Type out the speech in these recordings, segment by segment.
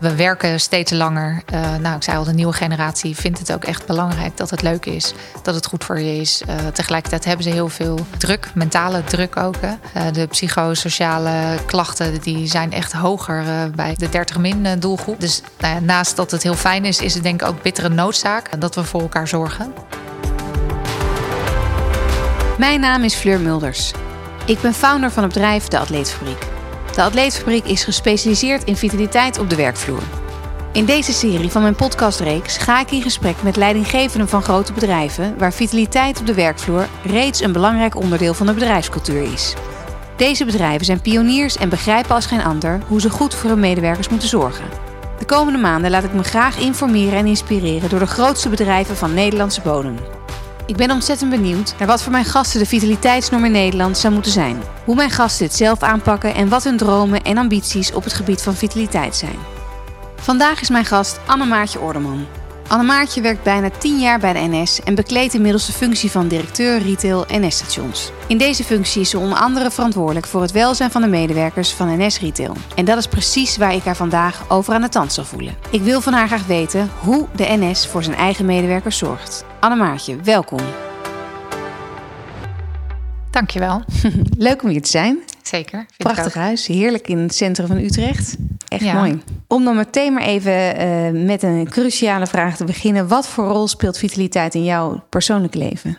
We werken steeds langer. Uh, nou, ik zei al, de nieuwe generatie vindt het ook echt belangrijk dat het leuk is, dat het goed voor je is. Uh, tegelijkertijd hebben ze heel veel druk, mentale druk ook. Uh, de psychosociale klachten die zijn echt hoger bij de 30-min doelgroep. Dus nou naast dat het heel fijn is, is het denk ik ook bittere noodzaak dat we voor elkaar zorgen. Mijn naam is Fleur Mulders. Ik ben founder van het bedrijf De Atleetfabriek. De Atleetfabriek is gespecialiseerd in vitaliteit op de werkvloer. In deze serie van mijn podcastreeks ga ik in gesprek met leidinggevenden van grote bedrijven waar vitaliteit op de werkvloer reeds een belangrijk onderdeel van de bedrijfscultuur is. Deze bedrijven zijn pioniers en begrijpen als geen ander hoe ze goed voor hun medewerkers moeten zorgen. De komende maanden laat ik me graag informeren en inspireren door de grootste bedrijven van Nederlandse bodem. Ik ben ontzettend benieuwd naar wat voor mijn gasten de vitaliteitsnorm in Nederland zou moeten zijn. Hoe mijn gasten dit zelf aanpakken en wat hun dromen en ambities op het gebied van vitaliteit zijn. Vandaag is mijn gast Annemaartje Orderman. Annemaartje werkt bijna 10 jaar bij de NS en bekleedt inmiddels de functie van directeur retail NS-stations. In deze functie is ze onder andere verantwoordelijk voor het welzijn van de medewerkers van NS Retail. En dat is precies waar ik haar vandaag over aan de tand zal voelen. Ik wil van haar graag weten hoe de NS voor zijn eigen medewerkers zorgt. Annemaartje, welkom. Dankjewel. Leuk om hier te zijn. Zeker. Prachtig huis, heerlijk in het centrum van Utrecht. Echt mooi. Om dan meteen maar even uh, met een cruciale vraag te beginnen. Wat voor rol speelt vitaliteit in jouw persoonlijk leven?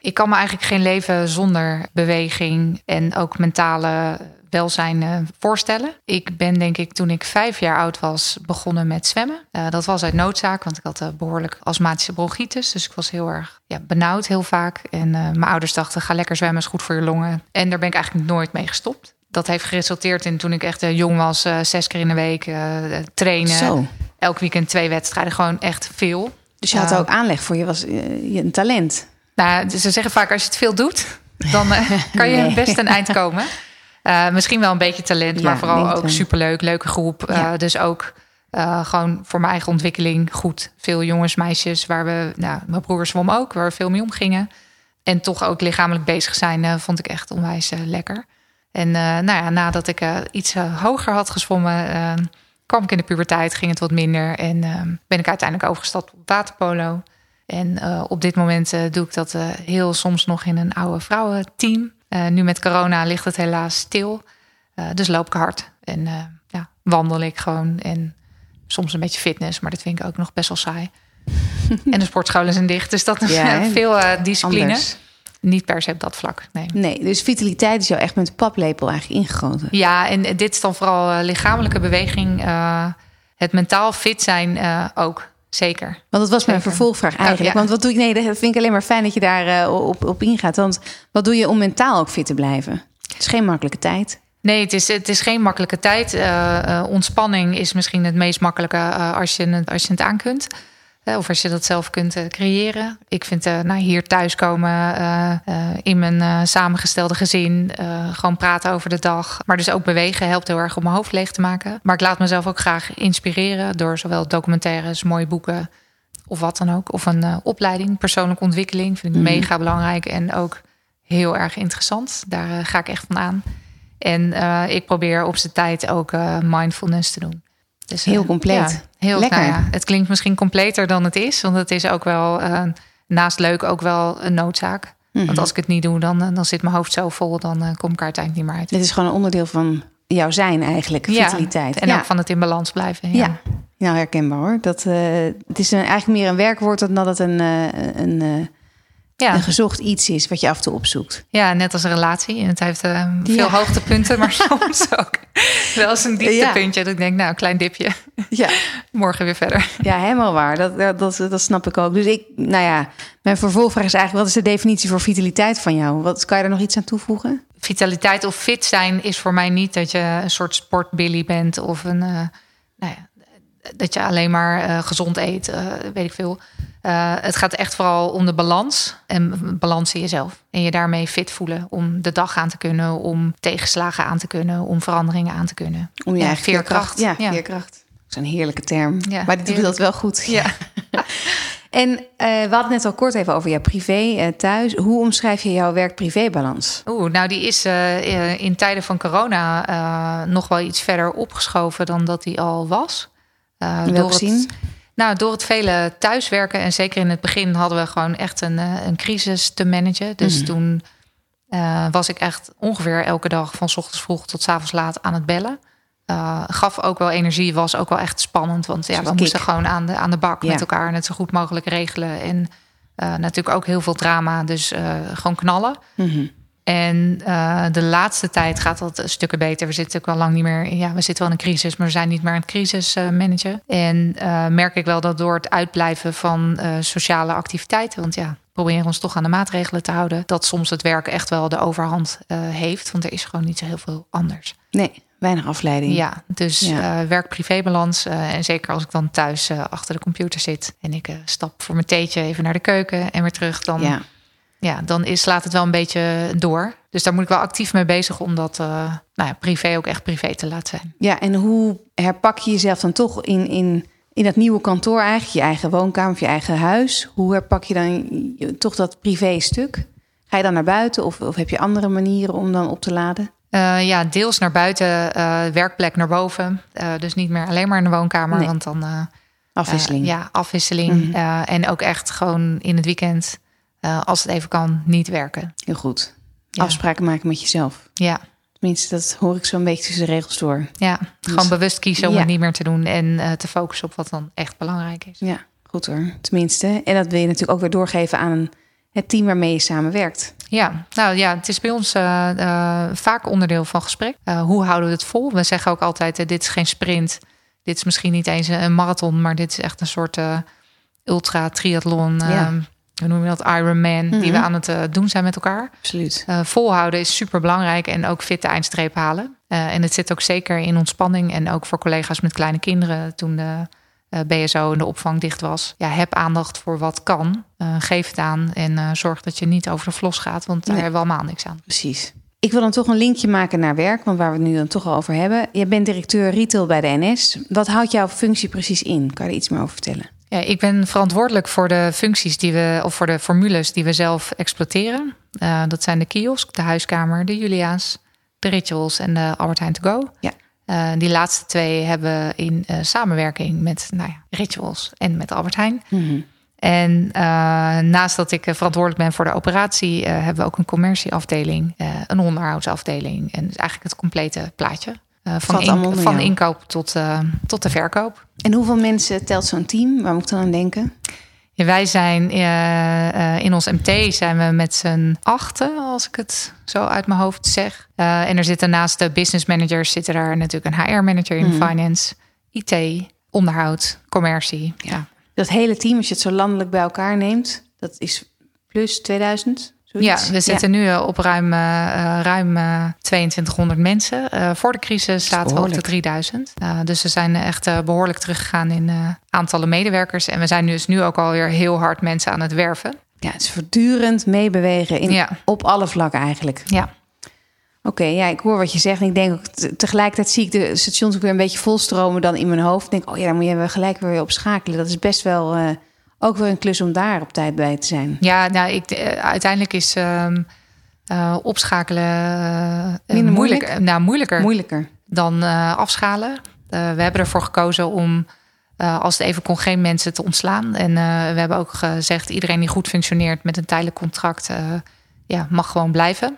Ik kan me eigenlijk geen leven zonder beweging en ook mentale welzijn uh, voorstellen. Ik ben denk ik toen ik vijf jaar oud was begonnen met zwemmen. Uh, dat was uit noodzaak, want ik had uh, behoorlijk astmatische bronchitis. Dus ik was heel erg ja, benauwd heel vaak. En mijn ouders dachten, ga lekker zwemmen, is goed voor je longen. En daar ben ik eigenlijk nooit mee gestopt. Dat heeft geresulteerd in toen ik echt jong was, zes keer in de week trainen. Zo. Elk weekend twee wedstrijden, gewoon echt veel. Dus je had ook aanleg voor, je was je een talent. Nou, ze zeggen vaak als je het veel doet, dan kan je nee. best een eind komen. Uh, misschien wel een beetje talent, maar vooral ook superleuk. Leuke groep. Uh, dus ook uh, gewoon voor mijn eigen ontwikkeling goed. Veel jongens, meisjes, waar we, nou, mijn broer zwom ook, waar we veel mee omgingen. En toch ook lichamelijk bezig zijn, vond ik echt onwijs lekker. En nou ja, nadat ik iets hoger had gezwommen, kwam ik in de puberteit, ging het wat minder. En ben ik uiteindelijk overgestapt op waterpolo. En op dit moment doe ik dat heel soms nog in een oude vrouwenteam. Uh, nu met corona ligt het helaas stil. Uh, dus loop ik hard en uh, ja, wandel ik gewoon. En soms een beetje fitness, maar dat vind ik ook nog best wel saai. en de sportscholen zijn dicht, dus dat is ja, veel discipline. Anders. Niet per se op dat vlak. Nee. nee, dus vitaliteit is jou echt met de paplepel eigenlijk ingegoten. Ja, en dit is dan vooral lichamelijke beweging. het mentaal fit zijn ook. Zeker. Want dat was mijn vervolgvraag eigenlijk. Oh, Want wat doe ik? Nee, dat vind ik alleen maar fijn dat je daar uh, op, op ingaat. Want wat doe je om mentaal ook fit te blijven? Het is geen makkelijke tijd. Nee, het is, het is geen makkelijke tijd. Uh, uh, ontspanning is misschien het meest makkelijke als, je als je het aan kunt. Of als je dat zelf kunt creëren. Ik vind nou, hier thuiskomen in mijn samengestelde gezin. gewoon praten over de dag. Maar dus ook bewegen helpt heel erg om mijn hoofd leeg te maken. Maar ik laat mezelf ook graag inspireren door zowel documentaires, mooie boeken of wat dan ook. Of een opleiding, persoonlijke ontwikkeling. Vind ik mm. mega belangrijk en ook heel erg interessant. Daar ga ik echt van aan. En ik probeer op zijn tijd ook mindfulness te doen. Dus, heel compleet. Heel lekker. Nou ja, het klinkt misschien completer dan het is, want het is ook wel uh, naast leuk ook wel een noodzaak. Want mhm. als ik het niet doe, dan, eh, dan zit mijn hoofd zo vol, dan uh, kom ik er uiteindelijk niet meer uit. Dit is gewoon een onderdeel van jouw zijn eigenlijk, vitaliteit. En ook van het in balans blijven. Ja, nou herkenbaar hoor. Dat, uh, het is een, eigenlijk meer een werkwoord dan dat het een, een ja. een gezocht iets is wat je af en toe opzoekt. Ja, net als een relatie. En het heeft uh, veel hoogtepunten, maar soms ook wel eens een dieptepuntje. Dat ik denk, nou, een klein dipje. Ja. Morgen weer verder. Ja, helemaal waar. Dat, dat, dat, snap ik ook. Dus ik, nou ja, mijn vervolgvraag is eigenlijk... wat is de definitie voor vitaliteit van jou? Wat, kan je er nog iets aan toevoegen? Vitaliteit of fit zijn is voor mij niet dat je een soort sportbilly bent... of een, uh, nou ja, dat je alleen maar uh, gezond eet, uh, weet ik veel. Uh, het gaat echt vooral om de balans en balans in jezelf. En je daarmee fit voelen om de dag aan te kunnen, om tegenslagen aan te kunnen, om veranderingen aan te kunnen. Om je ja, eigen veerkracht. Ja, ja, veerkracht. Dat is een heerlijke term. Ja, maar die doet dat wel goed. Ja. en uh, we hadden net al kort even over jouw privé uh, thuis. Hoe omschrijf je jouw werk-privé-balans? Oeh, nou die is in tijden van corona nog wel iets verder opgeschoven dan dat die al was. Uh, door het, nou, door het vele thuiswerken en zeker in het begin hadden we gewoon echt een, een crisis te managen. Dus mhm. toen was ik echt ongeveer elke dag van ochtends vroeg tot s avonds laat aan het bellen. Uh, gaf ook wel energie, was ook wel echt spannend. Want ja, we moesten gewoon aan de, aan de bak met elkaar en het zo goed mogelijk regelen. En uh, natuurlijk ook heel veel drama, dus gewoon knallen. Mhm. En de laatste tijd gaat dat stukken beter. We zitten ook al lang niet meer. Ja, we zitten wel in een crisis, maar we zijn niet meer aan het crisis managen. En merk ik wel dat door het uitblijven van sociale activiteiten, want ja, proberen ons toch aan de maatregelen te houden, dat soms het werk echt wel de overhand heeft. Want er is gewoon niet zo heel veel anders. Nee, Weinig afleiding. Ja, dus ja. Uh, werk-privébalans. Uh, en zeker als ik dan thuis uh, achter de computer zit en ik stap voor mijn theetje even naar de keuken en weer terug, dan, ja. Ja, dan is, slaat het wel een beetje door. Dus daar moet ik wel actief mee bezig om dat nou ja, privé ook echt privé te laten zijn. Ja, en hoe herpak je jezelf dan toch in, in, in dat nieuwe kantoor eigenlijk, je eigen woonkamer of je eigen huis? Hoe herpak je dan toch dat privé stuk? Ga je dan naar buiten of, of heb je andere manieren om dan op te laden? Uh, ja, deels naar buiten, uh, werkplek naar boven. Dus niet meer alleen maar in de woonkamer, nee. want dan... afwisseling. ja, afwisseling. Mm -hmm. en ook echt gewoon in het weekend, als het even kan, niet werken. Heel goed. Ja. Afspraken maken met jezelf. Ja. Tenminste, dat hoor ik zo'n beetje tussen de regels door. Ja, dus, gewoon bewust kiezen om ja. het niet meer te doen en te focussen op wat dan echt belangrijk is. Ja, goed hoor. Tenminste. En dat wil je natuurlijk ook weer doorgeven aan het team waarmee je samenwerkt. Ja, nou ja, het is bij ons uh, uh, vaak onderdeel van gesprek. Uh, hoe houden we het vol? We zeggen ook altijd: dit is geen sprint. Dit is misschien niet eens een marathon, maar dit is echt een soort ultra triathlon. Ja. Hoe noem je dat? Ironman, mm -hmm. die we mhm. aan het doen zijn met elkaar. Absoluut. volhouden is super belangrijk en ook fit de eindstreep halen. en het zit ook zeker in ontspanning en ook voor collega's met kleine kinderen. Toen de BSO en de opvang dicht was. Ja, heb aandacht voor wat kan. Geef het aan en zorg dat je niet over de vlos gaat, want daar nee. hebben we allemaal niks aan. Precies. Ik wil dan toch een linkje maken naar werk, want waar we het nu dan toch al over hebben. Je bent directeur retail bij de NS. Wat houdt jouw functie precies in? Kan je er iets meer over vertellen? Ja, ik ben verantwoordelijk voor de functies die we, of voor de formules die we zelf exploiteren. Uh, dat zijn de kiosk, de huiskamer, de Julia's, de rituals en de Albert Heijn to go. Ja. Uh, die laatste twee hebben we in uh, samenwerking met nou ja, Rituals en met Albert Heijn. Mm -hmm. En naast dat ik verantwoordelijk ben voor de operatie, hebben we ook een commercieafdeling, een onderhoudsafdeling. En dus eigenlijk het complete plaatje. Van, in, van inkoop tot, tot de verkoop. En hoeveel mensen telt zo'n team? Waar moet ik dan aan denken? wij zijn uh, in ons MT zijn we met z'n achten, als ik het zo uit mijn hoofd zeg. En er zitten naast de business managers zitten daar natuurlijk een HR-manager in mm. finance, IT, onderhoud, commercie. Ja. ja. Dat hele team, als je het zo landelijk bij elkaar neemt, dat is plus 2000. Zoiets? Ja, we zitten nu op ruim, uh, ruim 2200 mensen. Uh, voor de crisis zaten we op de 3000. dus we zijn echt behoorlijk teruggegaan in aantallen medewerkers. En we zijn dus nu ook alweer heel hard mensen aan het werven. Ja, het is voortdurend meebewegen in, ja. op alle vlakken eigenlijk. Ja. Oké, ja, ik hoor wat je zegt. En ik denk ook tegelijkertijd zie ik de stations ook weer een beetje volstromen dan in mijn hoofd. Ik denk, oh ja, dan moet je gelijk weer op schakelen. Dat is best wel ook weer een klus om daar op tijd bij te zijn. Ja, nou, ik, uh, uiteindelijk is um, uh, opschakelen uh, moeilijk, nou, moeilijker, moeilijker dan afschalen. we hebben ervoor gekozen om, als het even kon, geen mensen te ontslaan. En we hebben ook gezegd, iedereen die goed functioneert met een tijdelijk contract, ja, mag gewoon blijven.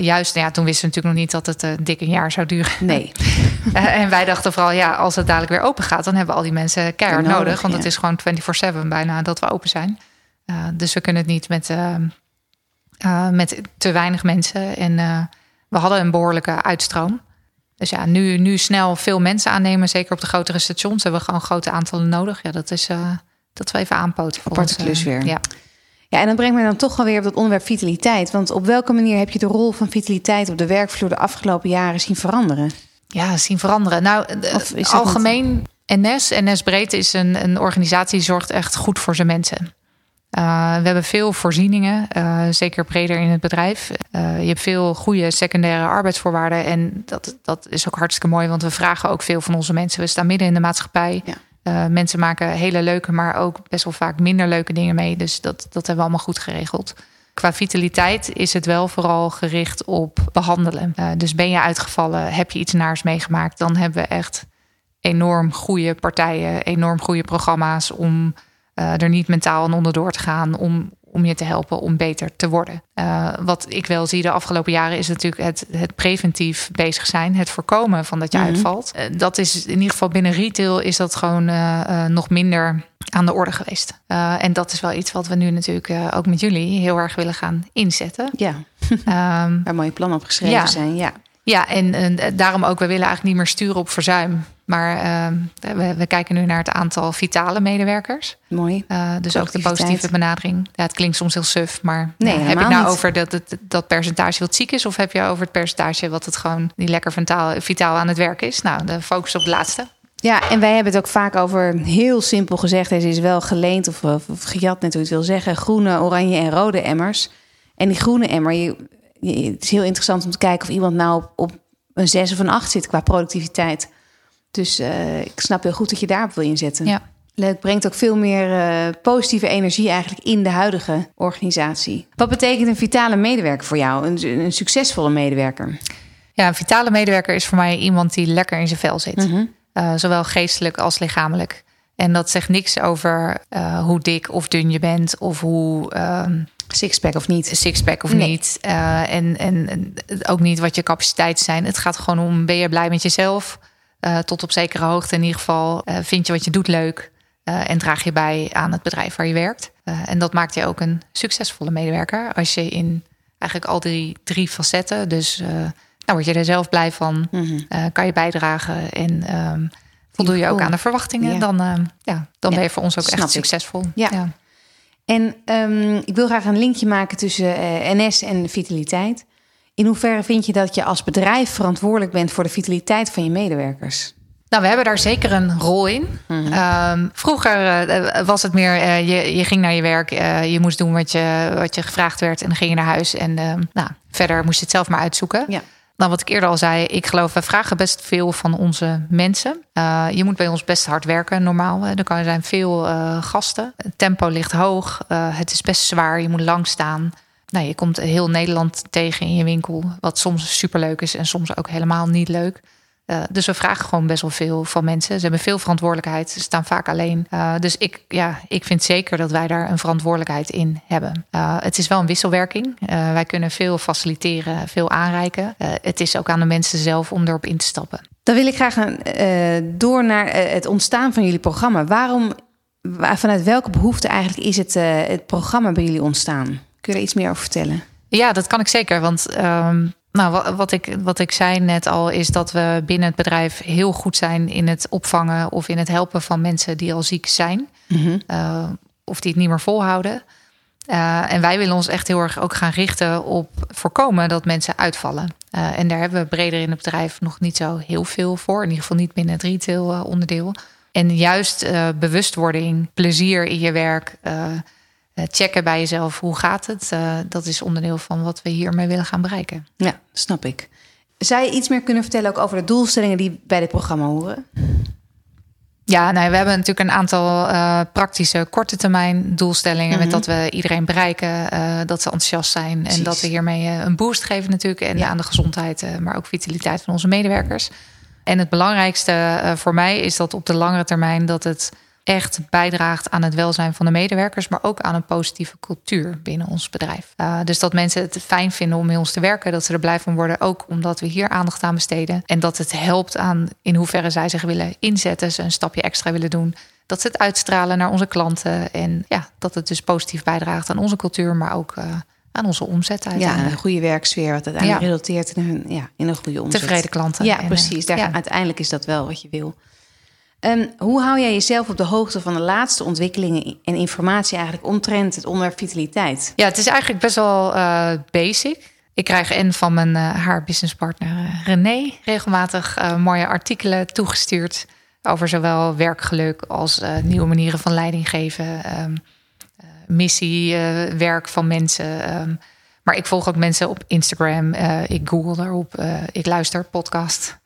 Juist, ja, toen wisten we natuurlijk nog niet dat het dik een jaar zou duren. Nee. uh, en wij dachten vooral, ja, als het dadelijk weer open gaat, dan hebben we al die mensen keihard nodig, nodig. Want ja. het is gewoon 24-7 bijna dat we open zijn. dus we kunnen het niet met, met te weinig mensen. En we hadden een behoorlijke uitstroom. Dus ja, nu, nu snel veel mensen aannemen, zeker op de grotere stations, hebben we gewoon grote aantallen nodig. Ja, dat is dat we even aanpoten. Voor Aparte klus weer. Ja. Ja, en dan brengt mij dan toch alweer op dat onderwerp vitaliteit. Want op welke manier heb je de rol van vitaliteit op de werkvloer de afgelopen jaren zien veranderen? Ja, zien veranderen. Nou, algemeen NS, NS Breedte is een, een organisatie die zorgt echt goed voor zijn mensen. Uh, we hebben veel voorzieningen, uh, zeker breder in het bedrijf. Uh, je hebt veel goede secundaire arbeidsvoorwaarden. En dat, dat is ook hartstikke mooi, want we vragen ook veel van onze mensen. We staan midden in de maatschappij. Ja. Mensen maken hele leuke, maar ook best wel vaak minder leuke dingen mee. Dus dat, dat hebben we allemaal goed geregeld. Qua vitaliteit is het wel vooral gericht op behandelen. Uh, dus ben je uitgevallen, heb je iets naars meegemaakt, dan hebben we echt enorm goede partijen, enorm goede programma's om er niet mentaal aan onderdoor te gaan, om om je te helpen om beter te worden. Uh, wat ik wel zie de afgelopen jaren is natuurlijk het, het preventief bezig zijn, het voorkomen van dat je mhm. uitvalt. Uh, dat is in ieder geval binnen retail is dat gewoon uh, nog minder aan de orde geweest. en dat is wel iets wat we nu natuurlijk ook met jullie heel erg willen gaan inzetten. Ja, um, waar mooie plannen op geschreven ja. zijn. Ja. Ja, en, en, daarom ook, we willen eigenlijk niet meer sturen op verzuim. Maar uh, we, we, kijken nu naar het aantal vitale medewerkers. Mooi. Uh, dus ook de positieve benadering. Ja, het klinkt soms heel suf, maar nee, heb je nou over dat, het, dat percentage wat ziek is? Of heb je over het percentage wat het gewoon niet lekker vitaal, vitaal aan het werk is? Nou, de focus op het laatste. Ja, en wij hebben het ook vaak over, heel simpel gezegd, deze is wel geleend of, of, gejat, net hoe je het wil zeggen, groene, oranje en rode emmers. En die groene emmer, je, het is heel interessant om te kijken of iemand nou op, op een 6 of een 8 zit qua productiviteit. Dus uh, ik snap heel goed dat je daarop wil inzetten. Ja. Leuk, brengt ook veel meer uh, positieve energie eigenlijk in de huidige organisatie. Wat betekent een vitale medewerker voor jou? Een, een succesvolle medewerker? Ja, een vitale medewerker is voor mij iemand die lekker in zijn vel zit. Mm -hmm. uh, zowel geestelijk als lichamelijk. En dat zegt niks over hoe dik of dun je bent of hoe ehm, Sixpack of niet. Sixpack of niet. Uh, en, en ook niet wat je capaciteiten zijn. Het gaat gewoon om, ben je blij met jezelf? Uh, tot op zekere hoogte in ieder geval. Uh, vind je wat je doet leuk? en draag je bij aan het bedrijf waar je werkt? en dat maakt je ook een succesvolle medewerker. Als je in eigenlijk al die drie facetten... dus nou word je er zelf blij van. Mm -hmm. kan je bijdragen en... Um, voldoe je ook aan de verwachtingen... Ja. dan, ja, dan ja, ben je voor ons ook echt succesvol. Ja. En um, ik wil graag een linkje maken tussen uh, NS en vitaliteit. In hoeverre vind je dat je als bedrijf verantwoordelijk bent voor de vitaliteit van je medewerkers? Nou, we hebben daar zeker een rol in. Mm -hmm. um, vroeger uh, was het meer, uh, je, je ging naar je werk, je moest doen wat je, wat je gevraagd werd en dan ging je naar huis. En nou, verder moest je het zelf maar uitzoeken. Ja. Nou, wat ik eerder al zei, ik geloof, we vragen best veel van onze mensen. Uh, je moet bij ons best hard werken, normaal. Er zijn veel uh, gasten. Het tempo ligt hoog. Uh, het is best zwaar. Je moet lang staan. Nou, je komt heel Nederland tegen in je winkel. Wat soms superleuk is en soms ook helemaal niet leuk. Uh, dus we vragen gewoon best wel veel van mensen. Ze hebben veel verantwoordelijkheid. Ze staan vaak alleen. Uh, dus ik, ja, ik vind zeker dat wij daar een verantwoordelijkheid in hebben. Uh, het is wel een wisselwerking. wij kunnen veel faciliteren, veel aanreiken. het is ook aan de mensen zelf om erop in te stappen. Dan wil ik graag door naar het ontstaan van jullie programma. Waarom, vanuit welke behoefte eigenlijk is het, het programma bij jullie ontstaan? Kun je er iets meer over vertellen? Ja, dat kan ik zeker. Want um, nou, wat ik, wat ik zei net al, is dat we binnen het bedrijf heel goed zijn in het opvangen of in het helpen van mensen die al ziek zijn. Mhm. uh, of die het niet meer volhouden. Uh, en wij willen ons echt heel erg ook gaan richten op voorkomen dat mensen uitvallen. Uh, en daar hebben we breder in het bedrijf nog niet zo heel veel voor. In ieder geval niet binnen het retail onderdeel. En juist bewustwording, plezier in je werk eh, checken bij jezelf hoe gaat het. Uh, dat is onderdeel van wat we hiermee willen gaan bereiken. Ja, snap ik. Zou je iets meer kunnen vertellen ook over de doelstellingen die bij dit programma horen? Ja, nou, we hebben natuurlijk een aantal uh, praktische korte termijn doelstellingen. Mm -hmm. Met mhm. dat we iedereen bereiken, uh, dat ze enthousiast zijn. Precies. En dat we hiermee een boost geven natuurlijk. En ja. aan de gezondheid, maar ook vitaliteit van onze medewerkers. En het belangrijkste voor mij is dat op de langere termijn dat het echt bijdraagt aan het welzijn van de medewerkers, maar ook aan een positieve cultuur binnen ons bedrijf. Uh, dus dat mensen het fijn vinden om met ons te werken, dat ze er blij van worden, ook omdat we hier aandacht aan besteden. En dat het helpt aan in hoeverre zij zich willen inzetten, ze een stapje extra willen doen. Dat ze het uitstralen naar onze klanten. En ja, dat het dus positief bijdraagt aan onze cultuur, maar ook uh, aan onze omzet. Ja, een goede werksfeer, wat uiteindelijk ja. resulteert in een, ja, in een goede omzet. Tevreden klanten. Ja, en, precies. Daar, ja. Uiteindelijk is dat wel wat je wil. Um, hoe hou jij jezelf op de hoogte van de laatste ontwikkelingen en informatie eigenlijk omtrent het onderwerp vitaliteit? Ja, het is eigenlijk best wel uh, basic. Ik krijg en van mijn uh, haar businesspartner uh, René regelmatig mooie artikelen toegestuurd over zowel werkgeluk als nieuwe manieren van leiding geven, um, missie, werk van mensen. Um, maar ik volg ook mensen op Instagram. ik google daarop. ik luister podcast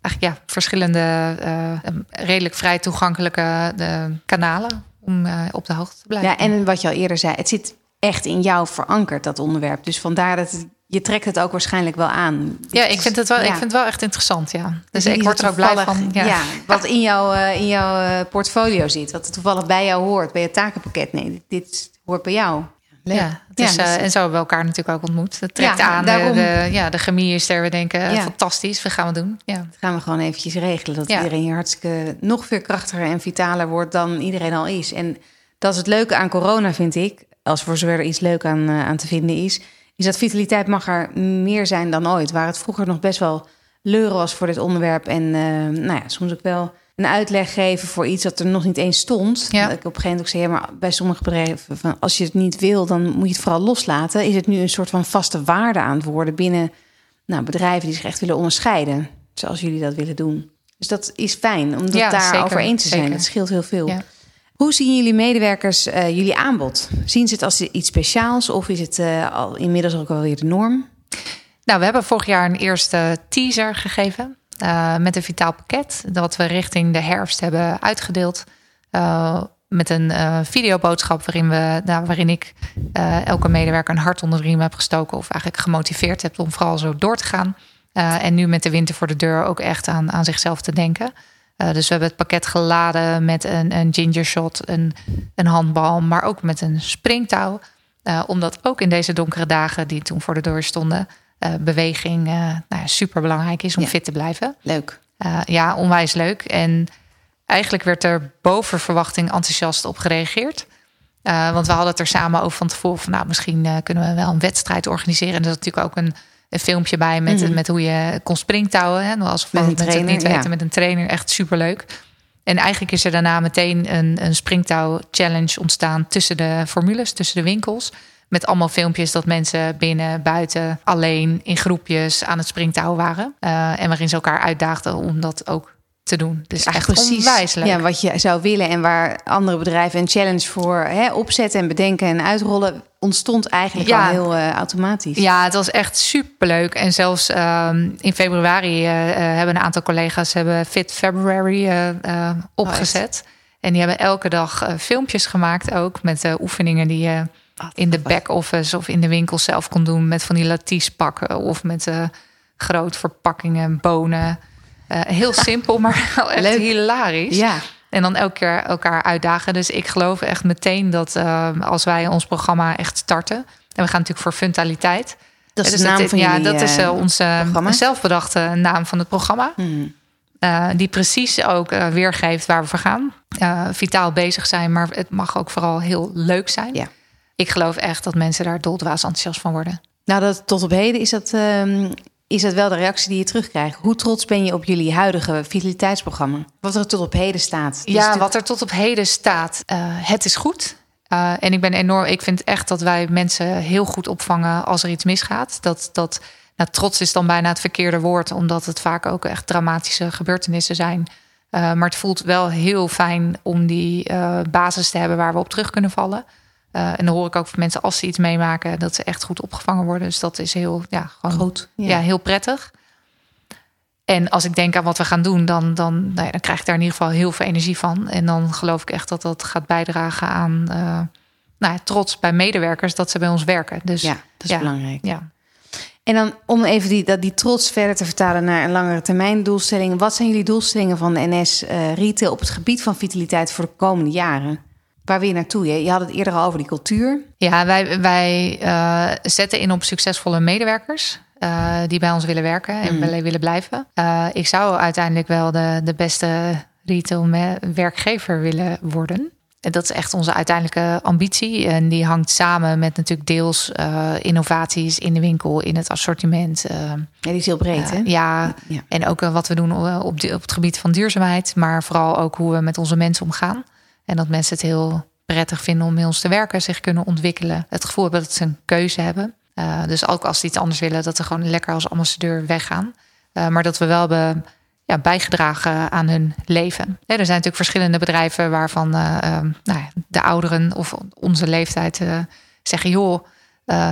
eigenlijk ja, verschillende uh, redelijk vrij toegankelijke uh, kanalen om uh, op de hoogte te blijven. Ja, en wat je al eerder zei, het zit echt in jou verankerd, dat onderwerp. Dus vandaar dat het je trekt het ook waarschijnlijk wel aan. Ja, ik vind het wel, ik vind het wel echt interessant, ja. Dus, ik word er ook blij van. Ja. wat in, jouw in jouw portfolio zit, wat toevallig bij jou hoort, bij je takenpakket. Nee, dit hoort bij jou. Ja, het is, dus... en zo hebben we elkaar natuurlijk ook ontmoet. Het trekt aan. De, ja, de chemie is er. We denken, fantastisch, wat gaan we doen? Ja. Dat gaan we gewoon eventjes regelen. Dat iedereen hier hartstikke nog veel krachtiger en vitaler wordt dan iedereen al is. En dat is het leuke aan corona, vind ik. Als voor zover er iets leuk aan, aan te vinden is is dat vitaliteit mag er meer zijn dan ooit. Waar het vroeger nog best wel leuren was voor dit onderwerp. En uh, nou ja, soms ook wel een uitleg geven voor iets dat er nog niet eens stond. Ja. Dat ik op een gegeven moment ook zei, ja, maar bij sommige bedrijven, van, als je het niet wil, dan moet je het vooral loslaten. Is het nu een soort van vaste waarde aan het worden binnen nou, bedrijven die zich echt willen onderscheiden, zoals jullie dat willen doen. Dus dat is fijn om ja, daar over eens te zijn. Zeker. Dat scheelt heel veel. Ja. Hoe zien jullie medewerkers uh, jullie aanbod? Zien ze het als iets speciaals of is het uh, al inmiddels ook alweer de norm? Nou, we hebben vorig jaar een eerste teaser gegeven uh, met een vitaal pakket dat we richting de herfst hebben uitgedeeld. met een videoboodschap waarin, we, nou, waarin ik elke medewerker een hart onder de riem heb gestoken. Of eigenlijk gemotiveerd heb om vooral zo door te gaan. en nu met de winter voor de deur ook echt aan, aan zichzelf te denken. Dus we hebben het pakket geladen met een, een ginger shot, een, een handbal, maar ook met een springtouw. Omdat ook in deze donkere dagen die toen voor de deur stonden, beweging nou ja, super belangrijk is om fit te blijven. Leuk. ja, onwijs leuk. En eigenlijk werd er boven verwachting enthousiast op gereageerd. want we hadden het er samen over van tevoren van nou, misschien kunnen we wel een wedstrijd organiseren. En dat is natuurlijk ook een een filmpje bij met, mm met hoe je kon springtouwen. Hè? Als we het niet weten, met een trainer. Echt superleuk. En eigenlijk is er daarna meteen een, een springtouw-challenge ontstaan tussen de formules, tussen de winkels. Met allemaal filmpjes dat mensen binnen, buiten, alleen, in groepjes aan het springtouw waren. Uh, en waarin ze elkaar uitdaagden om dat ook te doen. Dus echt precies Ja, wat je zou willen en waar andere bedrijven een challenge voor hè, opzetten en bedenken en uitrollen, ontstond eigenlijk ja. al heel uh, automatisch. Ja, het was echt superleuk. En zelfs um, in februari uh, hebben een aantal collega's hebben Fit February opgezet. En die hebben elke dag filmpjes gemaakt ook met oefeningen die je in de back-office of in de winkel zelf kon doen. Met van die laties pakken of met groot verpakkingen, bonen. Uh, heel simpel, maar wel echt Leuk. hilarisch. Ja. En dan elke keer elkaar uitdagen. Dus ik geloof echt meteen dat uh, als wij ons programma echt starten. En we gaan natuurlijk voor Funtaliteit. Dat is dus de naam van Ja, dat is uh, onze zelfbedachte naam van het programma. Hmm. Uh, die precies ook weergeeft waar we voor gaan. vitaal bezig zijn, maar het mag ook vooral heel leuk zijn. Ja. Ik geloof echt dat mensen daar doldwaas enthousiast van worden. Nou, dat, tot op heden is dat ehm, is dat wel de reactie die je terugkrijgt. Hoe trots ben je op jullie huidige vitaliteitsprogramma? Wat er tot op heden staat. Ja, wat er tot op heden staat. Uh, het is goed. Uh, en ik ben enorm. Ik vind echt dat wij mensen heel goed opvangen als er iets misgaat. Dat, dat nou, trots is dan bijna het verkeerde woord, omdat het vaak ook echt dramatische gebeurtenissen zijn. Uh, maar het voelt wel heel fijn om die basis te hebben waar we op terug kunnen vallen. Uh, en dan hoor ik ook van mensen als ze iets meemaken, dat ze echt goed opgevangen worden. Dus dat is heel, ja, gewoon goed. Ja. heel prettig. En als ik denk aan wat we gaan doen, dan, dan, nou ja, dan krijg ik daar in ieder geval heel veel energie van. En dan geloof ik echt dat dat gaat bijdragen aan uh, nou ja, trots bij medewerkers dat ze bij ons werken. Dus ja, dat is belangrijk. Ja. En dan om even die, dat, die trots verder te vertalen naar een langere termijn doelstellingen. Wat zijn jullie doelstellingen van de NS uh, Retail op het gebied van vitaliteit voor de komende jaren? Waar wil je naartoe? Je, je had het eerder al over die cultuur. Ja, wij, wij uh, zetten in op succesvolle medewerkers. Uh, die bij ons willen werken en mm. willen blijven. Uh, ik zou uiteindelijk wel de, de beste retail werkgever willen worden. En dat is echt onze uiteindelijke ambitie. En die hangt samen met natuurlijk deels innovaties in de winkel, in het assortiment. ja, die is heel breed, hè? Ja, ja, en ook wat we doen op, op het gebied van duurzaamheid. Maar vooral ook hoe we met onze mensen omgaan. En dat mensen het heel prettig vinden om bij ons te werken, zich kunnen ontwikkelen. Het gevoel hebben dat ze een keuze hebben. Uh, dus ook als ze iets anders willen, dat ze gewoon lekker als ambassadeur weggaan. Uh, maar dat we wel hebben ja, bijgedragen aan hun leven. Ja, er zijn natuurlijk verschillende bedrijven waarvan uh, nou, de ouderen of onze leeftijd zeggen: joh.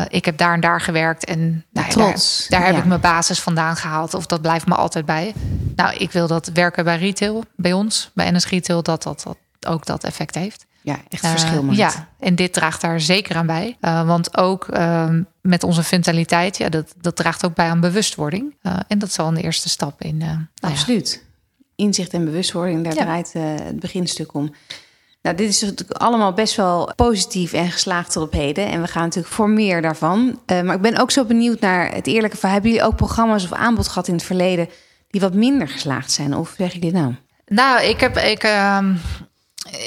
ik heb daar en daar gewerkt en nou, daar, daar, heb ik mijn basis vandaan gehaald. Of dat blijft me altijd bij. Nou, ik wil dat werken bij retail, bij ons, bij NS Retail, dat dat, dat ook dat effect heeft. Ja, echt verschil maakt. ja, en dit draagt daar zeker aan bij. want ook ehm, met onze fundamentaliteit, ja, dat, dat draagt ook bij aan bewustwording. en dat is al een eerste stap in. Nou Absoluut. Inzicht en bewustwording, daar draait het beginstuk om. Nou, dit is natuurlijk allemaal best wel positief en geslaagd tot op heden. En we gaan natuurlijk voor meer daarvan. Maar ik ben ook zo benieuwd naar het eerlijke verhaal. Hebben jullie ook programma's of aanbod gehad in het verleden die wat minder geslaagd zijn? Of zeg je dit nou? Nou, ik heb, ik, uh,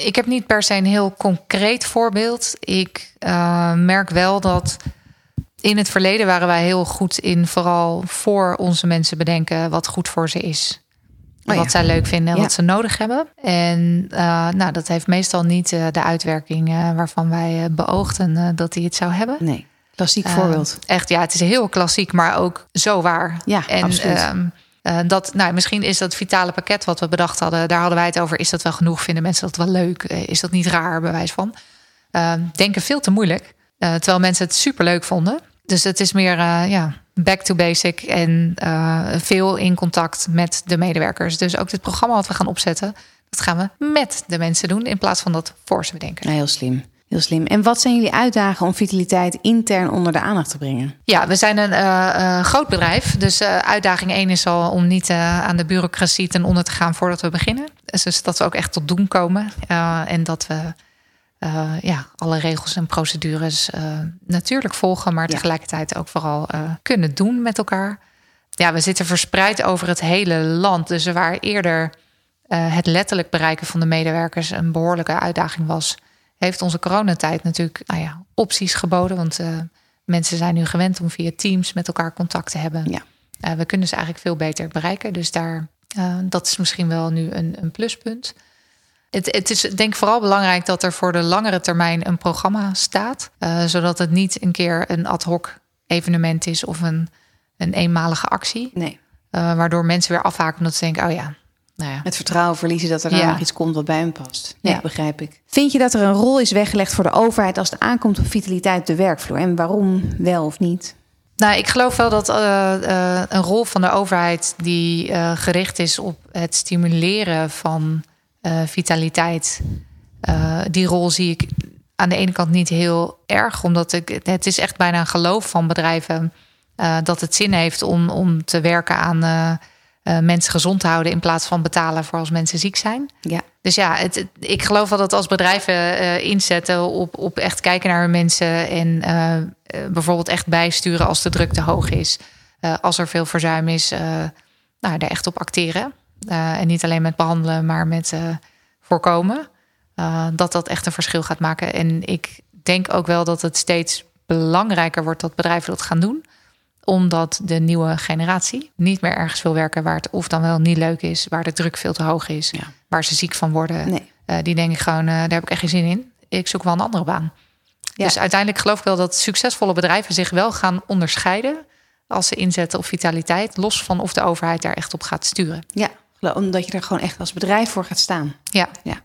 ik heb niet per se een heel concreet voorbeeld. Ik uh, merk wel dat in het verleden waren wij heel goed in vooral voor onze mensen bedenken wat goed voor ze is. Oh, wat zij leuk vinden en wat ze nodig hebben. En uh, nou, dat heeft meestal niet uh, de uitwerking uh, waarvan wij beoogden dat hij het zou hebben. Nee, klassiek voorbeeld. Echt, ja, het is heel klassiek, maar ook zo waar. Ja, en, absoluut. Ehm, dat, nou, misschien is dat vitale pakket wat we bedacht hadden, daar hadden wij het over. Is dat wel genoeg? Vinden mensen dat wel leuk? Is dat niet raar, bewijs van? Ehm, denken veel te moeilijk. terwijl mensen het super leuk vonden. Dus het is meer, ja, back to basic en veel in contact met de medewerkers. Dus ook dit programma wat we gaan opzetten, dat gaan we met de mensen doen in plaats van dat voor ze bedenken. heel slim. Heel slim. En wat zijn jullie uitdagingen om vitaliteit intern onder de aandacht te brengen? Ja, we zijn een uh, groot bedrijf. Dus uh, uitdaging 1 is al om niet aan de bureaucratie ten onder te gaan voordat we beginnen. Dus dat we ook echt tot doen komen. en dat we ja, alle regels en procedures natuurlijk volgen, maar tegelijkertijd ook vooral kunnen doen met elkaar. Ja, we zitten verspreid over het hele land. Dus waar eerder het letterlijk bereiken van de medewerkers een behoorlijke uitdaging was, heeft onze coronatijd natuurlijk nou ja, opties geboden. Want mensen zijn nu gewend om via Teams met elkaar contact te hebben. Ja. we kunnen ze eigenlijk veel beter bereiken. Dus daar, dat is misschien wel nu een, een pluspunt. Het, het, is denk ik vooral belangrijk dat er voor de langere termijn een programma staat. Zodat het niet een keer een ad hoc evenement is of een, een eenmalige actie. Nee. Waardoor mensen weer afhaken omdat ze denken, oh ja, nou ja. Het vertrouwen verliezen dat er dan nog iets komt wat bij hem past. Ja, begrijp ik. Vind je dat er een rol is weggelegd voor de overheid als het aankomt op vitaliteit op de werkvloer? En waarom wel of niet? Nou, ik geloof wel dat uh, een rol van de overheid die gericht is op het stimuleren van uh, vitaliteit. Uh, die rol zie ik aan de ene kant niet heel erg, omdat ik, het is echt bijna een geloof van bedrijven uh, dat het zin heeft om, om te werken aan mensen gezond houden in plaats van betalen voor als mensen ziek zijn. Ja. Dus ja, het, ik geloof wel dat als bedrijven inzetten op, op echt kijken naar hun mensen en bijvoorbeeld echt bijsturen als de druk te hoog is, als er veel verzuim is, nou, daar echt op acteren. En niet alleen met behandelen, maar met voorkomen. Dat dat echt een verschil gaat maken. En ik denk ook wel dat het steeds belangrijker wordt dat bedrijven dat gaan doen. Omdat de nieuwe generatie niet meer ergens wil werken waar het of dan wel niet leuk is, waar de druk veel te hoog is, ja. waar ze ziek van worden. Nee. die denk ik gewoon, daar heb ik echt geen zin in. Ik zoek wel een andere baan. Ja. Dus uiteindelijk geloof ik wel dat succesvolle bedrijven zich wel gaan onderscheiden als ze inzetten op vitaliteit, los van of de overheid daar echt op gaat sturen. Ja, omdat je er gewoon echt als bedrijf voor gaat staan. Ja. ja.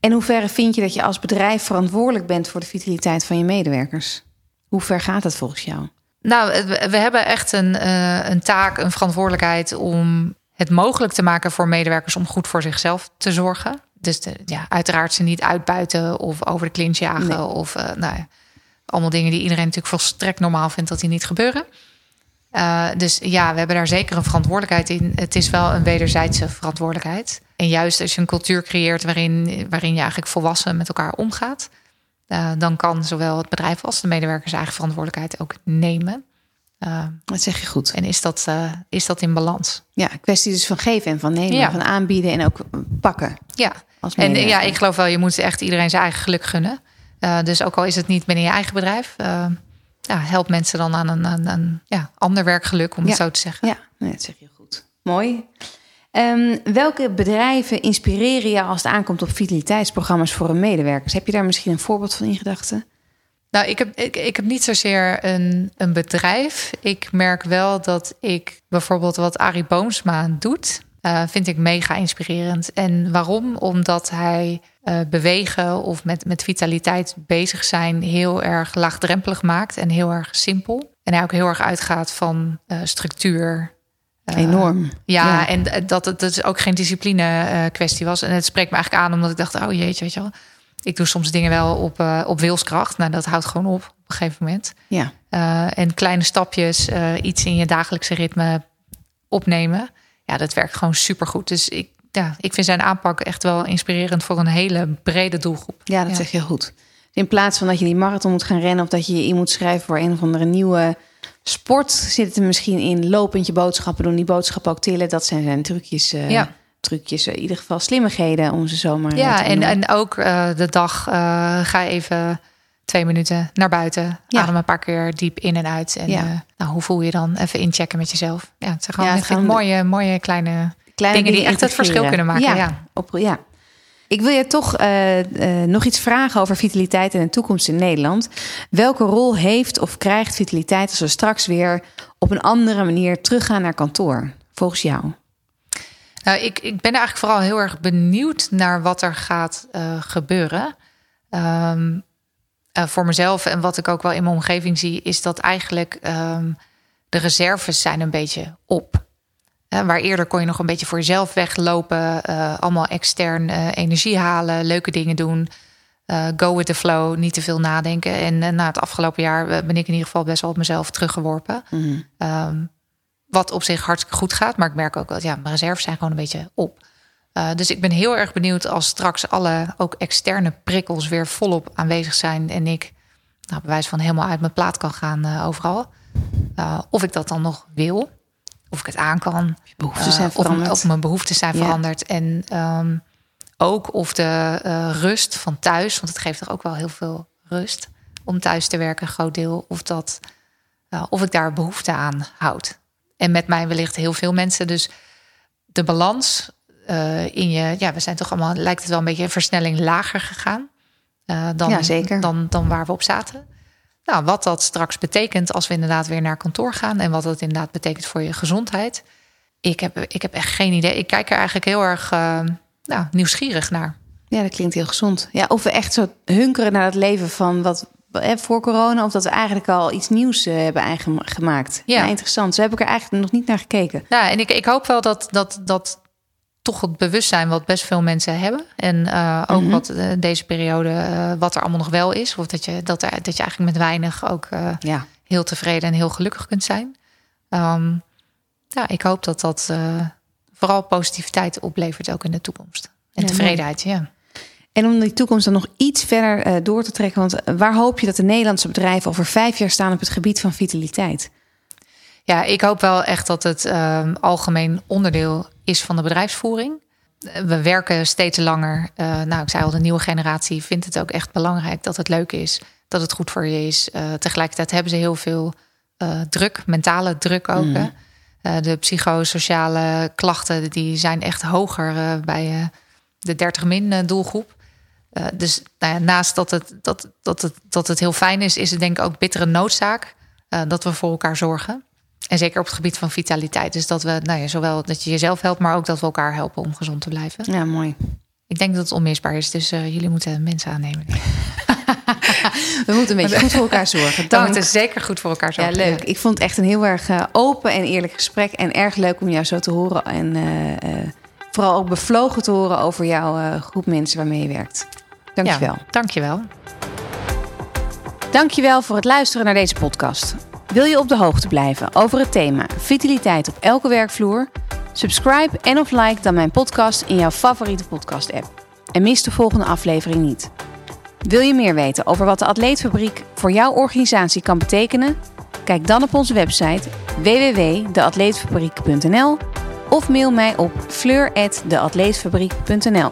En hoe ver vind je dat je als bedrijf verantwoordelijk bent voor de vitaliteit van je medewerkers? Hoe ver gaat het volgens jou? Nou, we hebben echt een, uh, een taak, een verantwoordelijkheid om het mogelijk te maken voor medewerkers om goed voor zichzelf te zorgen. Dus de, ja, uiteraard ze niet uitbuiten of over de klins jagen. Of uh, nou, allemaal dingen die iedereen natuurlijk volstrekt normaal vindt dat die niet gebeuren. Uh, dus ja, we hebben daar zeker een verantwoordelijkheid in. Het is wel een wederzijdse verantwoordelijkheid. En juist als je een cultuur creëert waarin, waarin je eigenlijk volwassen met elkaar omgaat, uh, dan kan zowel het bedrijf als de medewerkers eigen verantwoordelijkheid ook nemen. Uh, dat zeg je goed. En is dat, is dat in balans? Ja, kwestie dus van geven en van nemen, van aanbieden en ook pakken. Ja, en ja, ik geloof wel, je moet echt iedereen zijn eigen geluk gunnen. dus ook al is het niet binnen je eigen bedrijf ja, helpt mensen dan aan een, een, een ja, ander werkgeluk, om het zo te zeggen. Ja, nee, dat zeg je goed. Mooi. Um, welke bedrijven inspireren je als het aankomt op vitaliteitsprogramma's voor hun medewerkers? Heb je daar misschien een voorbeeld van in gedachten? Nou, ik heb, ik, heb niet zozeer een, een bedrijf. Ik merk wel dat ik bijvoorbeeld wat Arie Boomsma doet, uh, vind ik mega inspirerend. En waarom? Omdat hij uh, bewegen of met, met vitaliteit bezig zijn heel erg laagdrempelig maakt en heel erg simpel. En hij ook heel erg uitgaat van uh, structuur. Enorm. Ja, ja, en dat het dus ook geen discipline kwestie was. En het spreekt me eigenlijk aan omdat ik dacht, oh jeetje, weet je wel. ik doe soms dingen wel op, op wilskracht. Nou, dat houdt gewoon op op een gegeven moment. Ja. En kleine stapjes, iets in je dagelijkse ritme opnemen. Ja, dat werkt gewoon supergoed. Dus ik, ja, ik vind zijn aanpak echt wel inspirerend voor een hele brede doelgroep. Ja, dat zeg je goed. In plaats van dat je die marathon moet gaan rennen of dat je je in moet schrijven voor een of andere nieuwe sport, zit er misschien in lopend je boodschappen doen, die boodschappen ook tillen. Dat zijn zijn trucjes. Uh, ja. Trucjes, in ieder geval slimmigheden om ze zomaar. Ja, en, en ook uh, de dag ga even twee minuten naar buiten. Ja. Adem een paar keer diep in en uit. En ja. nou, hoe voel je dan? Even inchecken met jezelf. Ja, het zijn gewoon, ja, gewoon mooie, mooie kleine, kleine dingen die echt het verschil kunnen maken. Ja, ja. Op, ja. Ik wil je toch uh, uh, nog iets vragen over vitaliteit en de toekomst in Nederland. Welke rol heeft of krijgt vitaliteit als we straks weer op een andere manier teruggaan naar kantoor, volgens jou? Nou, ik, ik ben eigenlijk vooral heel erg benieuwd naar wat er gaat uh, gebeuren. Um, voor mezelf en wat ik ook wel in mijn omgeving zie, is dat eigenlijk um, de reserves zijn een beetje op waar eerder kon je nog een beetje voor jezelf weglopen, uh, allemaal extern uh, energie halen, leuke dingen doen, uh, go with the flow, niet te veel nadenken. En na het afgelopen jaar ben ik in ieder geval best wel op mezelf teruggeworpen. Mm um, wat op zich hartstikke goed gaat, maar ik merk ook dat ja, mijn reserves zijn gewoon een beetje op. dus ik ben heel erg benieuwd als straks alle ook externe prikkels weer volop aanwezig zijn en ik nou, bewijs van helemaal uit mijn plaat kan gaan overal. of ik dat dan nog wil of ik het aan kan. Zijn veranderd. Of, of, mijn behoeften zijn veranderd. En um, ook of de uh, rust van thuis, want het geeft toch ook wel heel veel rust om thuis te werken, een groot deel. Of, dat, uh, of ik daar behoefte aan houd. En met mij wellicht heel veel mensen. Dus de balans uh, in je, ja, we zijn toch allemaal, lijkt het wel een beetje een versnelling lager gegaan. dan, ja, zeker. Dan, dan waar we op zaten. Nou, wat dat straks betekent als we inderdaad weer naar kantoor gaan en wat dat inderdaad betekent voor je gezondheid. Ik heb, ik heb echt geen idee. Ik kijk er eigenlijk heel erg uh, nou, nieuwsgierig naar. Ja, dat klinkt heel gezond. Ja, of we echt zo hunkeren naar het leven van wat voor corona, of dat we eigenlijk al iets nieuws uh, hebben eigen gemaakt. Ja. interessant. Zo heb ik er eigenlijk nog niet naar gekeken. Ja, en ik, ik hoop wel dat, dat, dat toch het bewustzijn wat best veel mensen hebben. En uh, ook mm -hmm. wat uh, deze periode, uh, wat er allemaal nog wel is. Of dat je, dat, er, dat je eigenlijk met weinig ook ja. heel tevreden en heel gelukkig kunt zijn. Um, ja, ik hoop dat dat vooral positiviteit oplevert ook in de toekomst. En ja, tevredenheid, ja. En om die toekomst dan nog iets verder door te trekken. Want waar hoop je dat de Nederlandse bedrijven over vijf jaar staan op het gebied van vitaliteit? Ja, ik hoop wel echt dat het uh, algemeen onderdeel is van de bedrijfsvoering. We werken steeds langer. Uh, nou, ik zei al, de nieuwe generatie vindt het ook echt belangrijk dat het leuk is, dat het goed voor je is. Uh, tegelijkertijd hebben ze heel veel uh, druk, mentale druk ook. Mm. de psychosociale klachten die zijn echt hoger bij de 30 min doelgroep. dus nou ja, naast dat het, dat, dat, het, dat het heel fijn is, is het denk ik ook bittere noodzaak dat we voor elkaar zorgen. En zeker op het gebied van vitaliteit. Dus dat we, nou ja, zowel dat je jezelf helpt, maar ook dat we elkaar helpen om gezond te blijven. Ja, mooi. Ik denk dat het onmisbaar is. Dus uh, jullie moeten mensen aannemen. we moeten een beetje goed voor elkaar zorgen. Dank. We moeten zeker goed voor elkaar zorgen. Ja, leuk. Ik vond het echt een heel erg uh, open en eerlijk gesprek. En erg leuk om jou zo te horen. En uh, vooral ook bevlogen te horen over jouw groep mensen waarmee je werkt. Dankjewel. Ja, dankjewel. Dankjewel voor het luisteren naar deze podcast. Wil je op de hoogte blijven over het thema vitaliteit op elke werkvloer? Subscribe en of like dan mijn podcast in jouw favoriete podcast-app. En mis de volgende aflevering niet. Wil je meer weten over wat de Atleetfabriek voor jouw organisatie kan betekenen? Kijk dan op onze website www.deatleetfabriek.nl of mail mij op fleur.deatleetfabriek.nl.